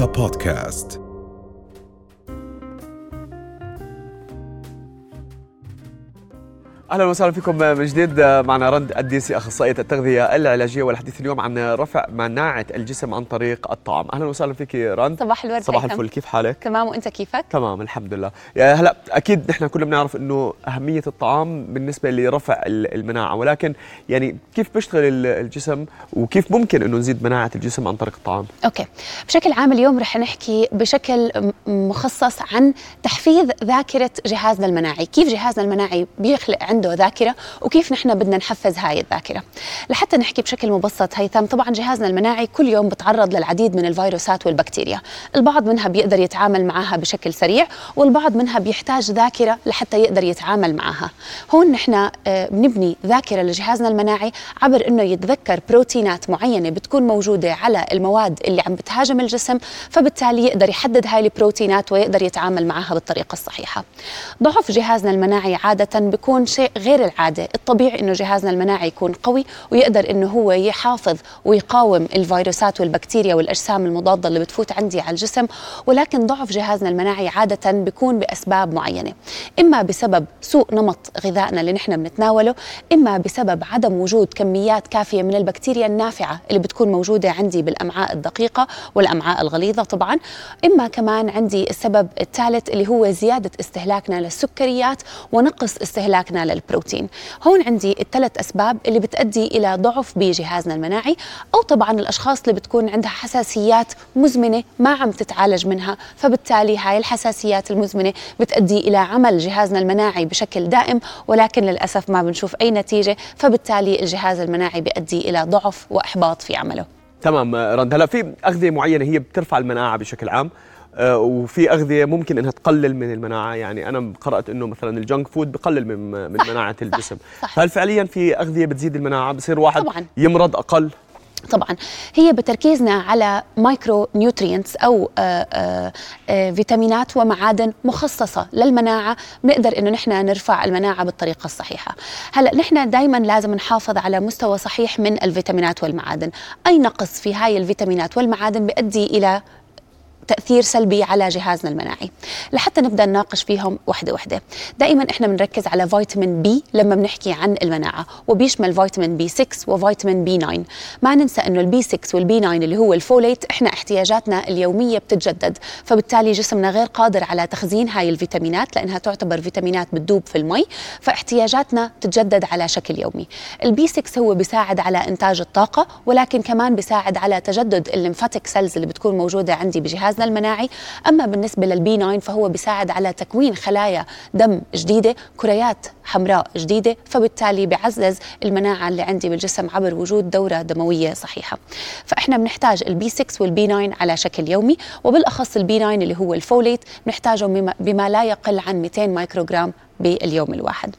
رؤيا بودكاست أهلا وسهلا فيكم من جديد. معنا رند الديسي أخصائية التغذية العلاجية والحديث اليوم عن رفع مناعة الجسم عن طريق الطعام. أهلا وسهلا فيك رند. صباح الورد صباح. الفل. كيف حالك؟ تمام وأنت كيفك؟ تمام الحمد لله. يا هلا أكيد نحن كلنا بنعرف إنه أهمية الطعام بالنسبة لرفع ال- المناعة ولكن يعني كيف بيشتغل ال- الجسم وكيف ممكن إنه نزيد مناعة الجسم عن طريق الطعام؟ أوكي. بشكل عام اليوم رح نحكي بشكل مخصص عن تحفيز ذاكرة جهازنا المناعي. كيف جهازنا المناعي بيخلق عنده ذاكرة وكيف نحن بدنا نحفز هاي الذاكرة. لحتى نحكي بشكل مبسط هيثم طبعا جهازنا المناعي كل يوم بتعرض للعديد من الفيروسات والبكتيريا. البعض منها بيقدر يتعامل معها بشكل سريع والبعض منها بيحتاج ذاكرة لحتى يقدر يتعامل معها. هون نحن آه، بنبني ذاكرة لجهازنا المناعي عبر إنه يتذكر بروتينات معينة بتكون موجودة على المواد اللي عم بتهاجم الجسم فبالتالي يقدر يحدد هاي البروتينات ويقدر يتعامل معها بالطريقة الصحيحة. ضعف جهازنا المناعي عادة بيكون شيء غير العادة. الطبيعي إنه جهازنا المناعي يكون قوي ويقدر إنه هو يحافظ ويقاوم الفيروسات والبكتيريا والأجسام المضادة اللي بتفوت عندي على الجسم ولكن ضعف جهازنا المناعي عادة بيكون بأسباب معينة. إما بسبب سوء نمط غذائنا اللي نحن بنتناوله إما بسبب عدم وجود كميات كافية من البكتيريا النافعة اللي بتكون موجودة عندي بالأمعاء الدقيقة والأمعاء الغليظة طبعا. إما كمان عندي السبب الثالث اللي هو زيادة استهلاكنا للسكريات ونقص استهلاكنا للبروتين هون عندي الثلاث أسباب اللي بتؤدي إلى ضعف بجهازنا المناعي أو طبعا الأشخاص اللي بتكون عندها حساسيات مزمنة ما عم تتعالج منها. فبالتالي هاي الحساسيات المزمنة بتؤدي إلى عمل جهازنا المناعي بشكل دائم ولكن للأسف ما بنشوف أي نتيجة. فبالتالي الجهاز المناعي بيؤدي إلى ضعف وإحباط في عمله. تمام آه، رند هلا في أغذية معينة هي بترفع المناعة بشكل عام. وفي أغذية ممكن إنها تقلل من المناعة. يعني أنا قرأت إنه مثلا ال junk food بقلل من من صح، مناعة الجسم. صح. فهل فعليا في أغذية بتزيد المناعة؟ بصير واحد طبعاً. يمرض أقل؟ طبعا. هي بتركيزنا على micronutrients أو آآ آآ آآ فيتامينات ومعادن مخصصة للمناعة. بنقدر إنه نحن نرفع المناعة بالطريقة الصحيحة. هلأ نحن دائما لازم نحافظ على مستوى صحيح من الفيتامينات والمعادن. أي نقص في هاي الفيتامينات والمعادن بيؤدي إلى تأثير سلبي على جهازنا المناعي. لحتى نبدأ نناقش فيهم وحدة وحدة. دائما إحنا بنركز على فيتامين بي لما بنحكي عن المناعة وبيشمل فيتامين بي 6 وفيتامين بي 9 ما ننسى إنه البي 6 والبي 9 اللي هو ال folate إحنا احتياجاتنا اليومية بتتجدد. فبالتالي جسمنا غير قادر على تخزين هاي الفيتامينات لأنها تعتبر فيتامينات بتدوب في المي. فاحتياجاتنا تتجدد على شكل يومي. البي 6 هو بيساعد على إنتاج الطاقة ولكن كمان بيساعد على تجدد ال lymphatic cells اللي بتكون موجودة عندي بجهازنا المناعي. أما بالنسبة للبي 9 فهو بيساعد على تكوين خلايا دم جديدة كريات حمراء جديدة فبالتالي بيعزز المناعة اللي عندي بالجسم عبر وجود دورة دموية صحيحة. فإحنا بنحتاج البي 6 والبي 9 على شكل يومي وبالأخص البي 9 اللي هو ال folate بنحتاجه بما لا يقل عن 200 مايكروغرام باليوم الواحد.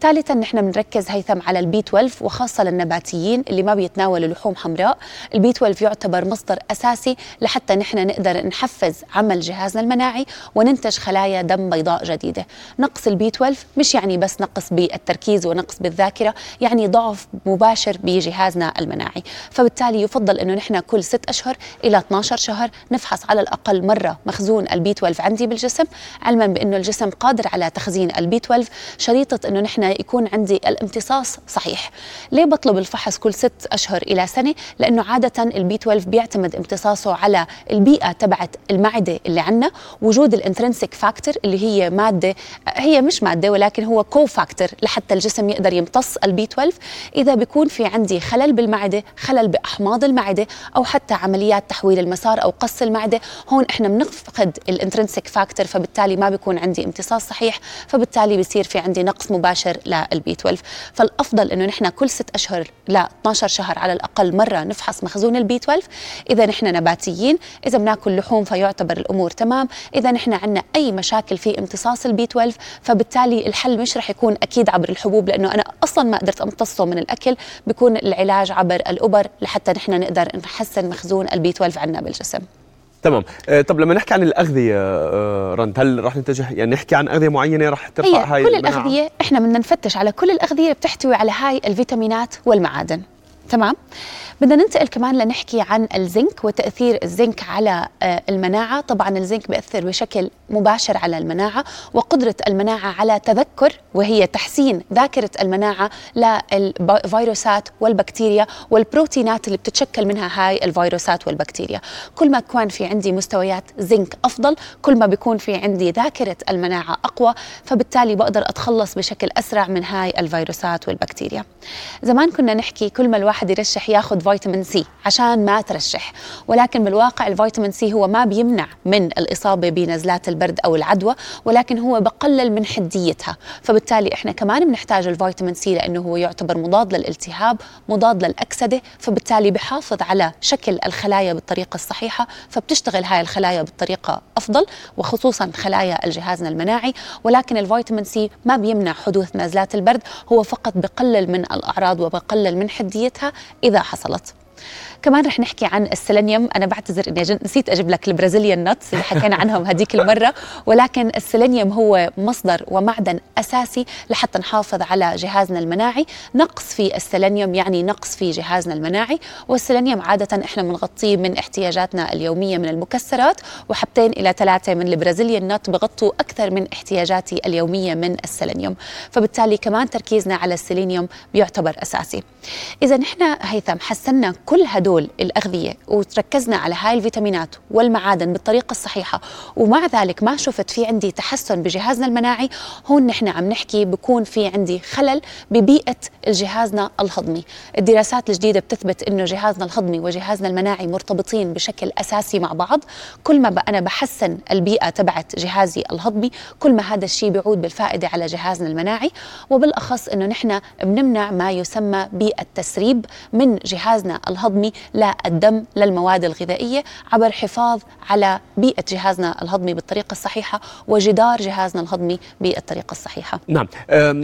ثالثا نحن بنركز هيثم على البي 12 وخاصة للنباتيين اللي ما بيتناولوا لحوم حمراء. البي 12 يعتبر مصدر أساسي لحتى نحن نقدر نحفز عمل جهازنا المناعي وننتج خلايا دم بيضاء جديدة. نقص البي 12 مش يعني بس نقص بالتركيز ونقص بالذاكرة يعني ضعف مباشر بجهازنا المناعي. فبالتالي يفضل أنه نحن كل 6 أشهر إلى 12 شهر نفحص على الأقل مرة مخزون ال B12 عندي بالجسم علما بأنه الجسم قادر على تخزين ال B12 شريطة أنه نحن يكون عندي الامتصاص صحيح. ليه بطلب الفحص كل 6 أشهر إلى سنة؟ لأنه عادة ال B12 بيعتمد امتصاصه على البيئة تبعت المعدة اللي عندنا وجود ال intrinsic factor اللي هي مادة هي مش مادة ولكن هو cofactor لحتى الجسم يقدر يمتص ال B12 إذا بيكون في عندي خلل بالمعدة خلل بأحماض المعدة أو حتى عمليات تحويل المسار أو قص المعدة هون إحنا بنفقد ال intrinsic factor فبالتالي ما بيكون عندي امتصاص صحيح فبالتالي بيصير في عندي نقص مباشر لل B12 فالأفضل إنه نحن كل 6 أشهر ل 12 شهر على الأقل مرة نفحص مخزون ال B12 إذا نحن نباتيين إذا بناكل لحوم فيعتبر الأمور تمام. إذا نحن عندنا أي مشاكل في امتصاص ال B12 فبالتالي الحل مش رح يكون أكيد عبر الحبوب لأنه أنا أصلا ما قدرت امتصه من الأكل. بيكون العلاج عبر الأبر لحتى نحن نقدر نحسن مخزون ال B12 عندنا بالجسم. تمام آه، طب لما نحكي عن الأغذية آه، رند هل رح نتجه يعني نحكي عن أغذية معينة رح ترفع هي هاي كل المناعة؟ الأغذية إحنا بدنا نفتش على كل الأغذية اللي بتحتوي على هاي الفيتامينات والمعادن تمام. بدنا ننتقل كمان لنحكي عن الزنك وتأثير الزنك على آه، المناعة. طبعا الزنك بيأثر بشكل مباشر على المناعة وقدرة المناعة على تذكر وهي تحسين ذاكرة المناعة للفيروسات والبكتيريا والبروتينات اللي بتتشكل منها هاي الفيروسات والبكتيريا. كل ما كان في عندي مستويات زنك أفضل كل ما بيكون في عندي ذاكرة المناعة أقوى فبالتالي بقدر أتخلص بشكل أسرع من هاي الفيروسات والبكتيريا. زمان كنا نحكي كل ما الواحد يرشح ياخذ فيتامين C عشان ما ترشح. ولكن بالواقع الفيتامين C هو ما بيمنع من الإصابة بنزلات البرد أو العدوى ولكن هو بقلل من حديتها. فبالتالي إحنا كمان بنحتاج الفيتامين C لأنه هو يعتبر مضاد للالتهاب مضاد للأكسدة فبالتالي بحافظ على شكل الخلايا بالطريقة الصحيحة فبتشتغل هاي الخلايا بالطريقة أفضل وخصوصا خلايا الجهاز المناعي. ولكن الفيتامين C ما بيمنع حدوث نزلات البرد هو فقط بقلل من الأعراض وبقلل من حديتها إذا حصلت. كمان رح نحكي عن السيلينيوم. أنا بعتذر إني نسيت أجيب لك ال Brazilian nuts اللي حكينا عنهم هذيك المرة. ولكن السيلينيوم هو مصدر ومعدن أساسي لحتى نحافظ على جهازنا المناعي. نقص في السيلينيوم يعني نقص في جهازنا المناعي. والسيلينيوم عادة إحنا بنغطيه من احتياجاتنا اليومية من المكسرات. وحبتين إلى ثلاثة من ال Brazilian nut بغطوا أكثر من احتياجاتي اليومية من السيلينيوم. فبالتالي كمان تركيزنا على السيلينيوم بيعتبر أساسي. إذا نحن هيثم حسنّا كل هدول الأغذية وتركزنا على هاي الفيتامينات والمعادن بالطريقة الصحيحة. ومع ذلك ما شفت في عندي تحسن بجهازنا المناعي. هون نحن عم نحكي بكون في عندي خلل ببيئة جهازنا الهضمي. الدراسات الجديدة بتثبت أنه جهازنا الهضمي وجهازنا المناعي مرتبطين بشكل أساسي مع بعض. كل ما أنا بحسن البيئة تبعت جهازي الهضمي كل ما هذا الشيء بيعود بالفائدة على جهازنا المناعي. وبالأخص أنه نحن بنمنع ما يسمى بالتسريب من جهازنا الهضمي للدم للمواد الغذائية عبر حفاظ على بيئة جهازنا الهضمي بالطريقة الصحيحة وجدار جهازنا الهضمي بالطريقة الصحيحة. نعم.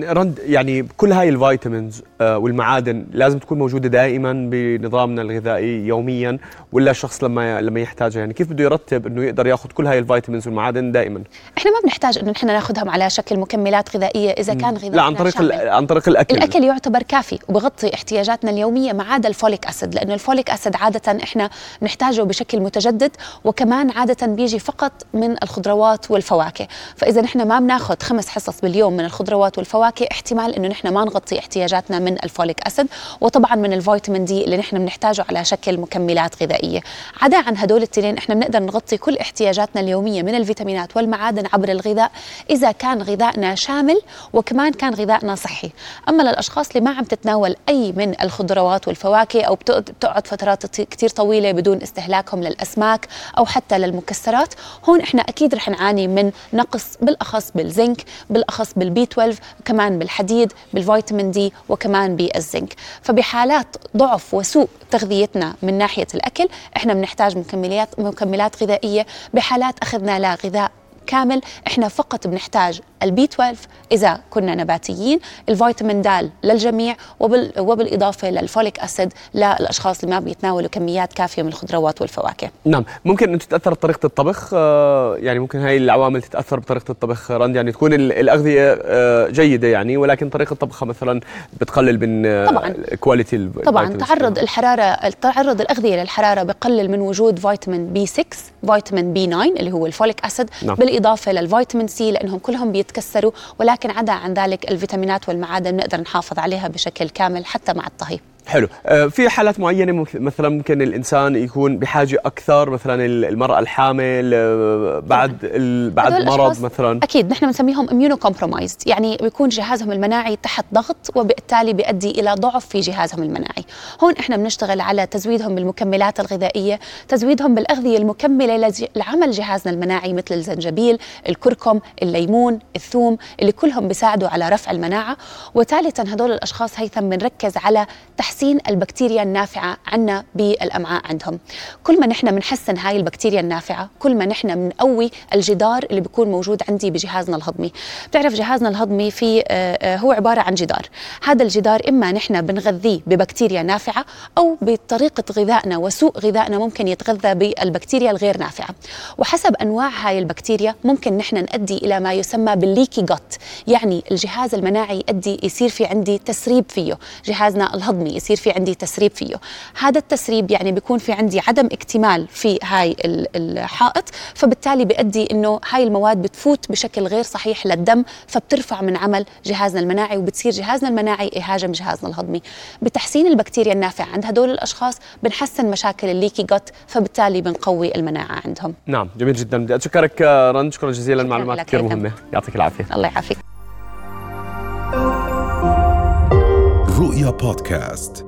رند يعني كل هاي ال vitamins آه، والمعادن لازم تكون موجودة دائما بنظامنا الغذائي يوميا ولا الشخص لما لما يحتاجها. يعني كيف بده يرتب إنه يقدر ياخذ كل هاي ال vitamins والمعادن دائما؟ إحنا ما بنحتاج إنه إحنا ناخذهم على شكل مكملات غذائية إذا كان غذاء لا عن طريق عن طريق الأكل. الأكل يعتبر كافي وبغطي احتياجاتنا اليومية ما عدا ال folic acid. لأنه ال folic acid عادة إحنا نحتاجه بشكل متجدد وكمان عادة بيجي فقط من الخضروات والفواكه. فإذا نحن ما بناخذ خمس حصص باليوم من الخضروات والفواكه احتمال إنه نحن ما نغطي احتياجاتنا من الفوليك أسيد وطبعا من الفيتامين دي اللي نحن بنحتاجه على شكل مكملات غذائية. عدا عن هدول التنين إحنا بنقدر نغطي كل احتياجاتنا اليومية من الفيتامينات والمعادن عبر الغذاء إذا كان غذائنا شامل وكمان كان غذائنا صحي. أما للأشخاص اللي ما عم تتناول أي من الخضروات والفواكه أو بتقعد فترات كثير طويلة بدون استهلاكهم للأسماك أو حتى للمكسرات. هون إحنا أكيد رح نعاني من نقص بالأخص بالزنك بالأخص بال B12 كمان بالحديد بالفيتامين D وكمان بالزنك. فبحالات ضعف وسوء تغذيتنا من ناحية الأكل إحنا بنحتاج مكملات مكملات غذائية. بحالات أخذنا لغذاء كامل إحنا فقط بنحتاج ال B12 إذا كنا نباتيين الفيتامين D للجميع وبال وبالإضافة لل folic acid للأشخاص اللي ما بيتناولوا كميات كافية من الخضروات والفواكه. نعم ممكن ان تتأثر بطريقة الطبخ؟ آه يعني ممكن هاي العوامل تتأثر بطريقة الطبخ رند يعني تكون الأغذية آه جيدة يعني ولكن طريقة طبخها مثلا بتقلل من آه طبعا. quality طبعا تعرض الحرارة تعرض الأغذية للحرارة بقلل من وجود فيتامين B6 فيتامين B9 اللي هو ال folic acid. نعم. بالإضافة للفيتامين C لأنهم كلهم بيتكسروا ولكن عدا عن ذلك الفيتامينات والمعادن نقدر نحافظ عليها بشكل كامل حتى مع الطهي. حلو. آه، في حالات معينة مثلا ممكن الإنسان يكون بحاجة أكثر مثلا المرأة الحامل آه، بعد بعد مرض مثلا. أكيد نحن بنسميهم immunocompromised يعني بيكون جهازهم المناعي تحت ضغط وبالتالي بيؤدي إلى ضعف في جهازهم المناعي. هون إحنا بنشتغل على تزويدهم بالمكملات الغذائية تزويدهم بالأغذية المكملة لعمل جهازنا المناعي مثل الزنجبيل الكركم الليمون الثوم اللي كلهم بيساعدوا على رفع المناعة. وثالثا هدول الأشخاص هيثم بنركز على تحسين تحسين البكتيريا النافعة عنا بالأمعاء عندهم. كل ما نحن بنحسن هاي البكتيريا النافعة كل ما نحن بنقوي الجدار اللي بيكون موجود عندي بجهازنا الهضمي. بتعرف جهازنا الهضمي في آه، آه، هو عبارة عن جدار. هذا الجدار إما نحن بنغذيه ببكتيريا نافعة أو بطريقة غذائنا وسوء غذائنا ممكن يتغذى بالبكتيريا الغير نافعة. وحسب أنواع هاي البكتيريا ممكن نحن نؤدي إلى ما يسمى بالليكي جوت يعني الجهاز المناعي يؤدي يصير في عندي تسريب فيه جهازنا الهضمي بصير في عندي تسريب فيه. هذا التسريب يعني بيكون في عندي عدم اكتمال في هاي الحائط فبالتالي بيؤدي إنه هاي المواد بتفوت بشكل غير صحيح للدم فبترفع من عمل جهازنا المناعي وبتصير جهازنا المناعي يهاجم جهازنا الهضمي. بتحسين البكتيريا النافعة عند هدول الأشخاص بنحسن مشاكل الليكي جوت فبالتالي بنقوي المناعة عندهم. نعم جميل جدا. بدي أشكرك رند. شكرا جزيلا المعلومات كثير مهمة. يعطيك العافية. الله يعافيك. رؤيا بودكاست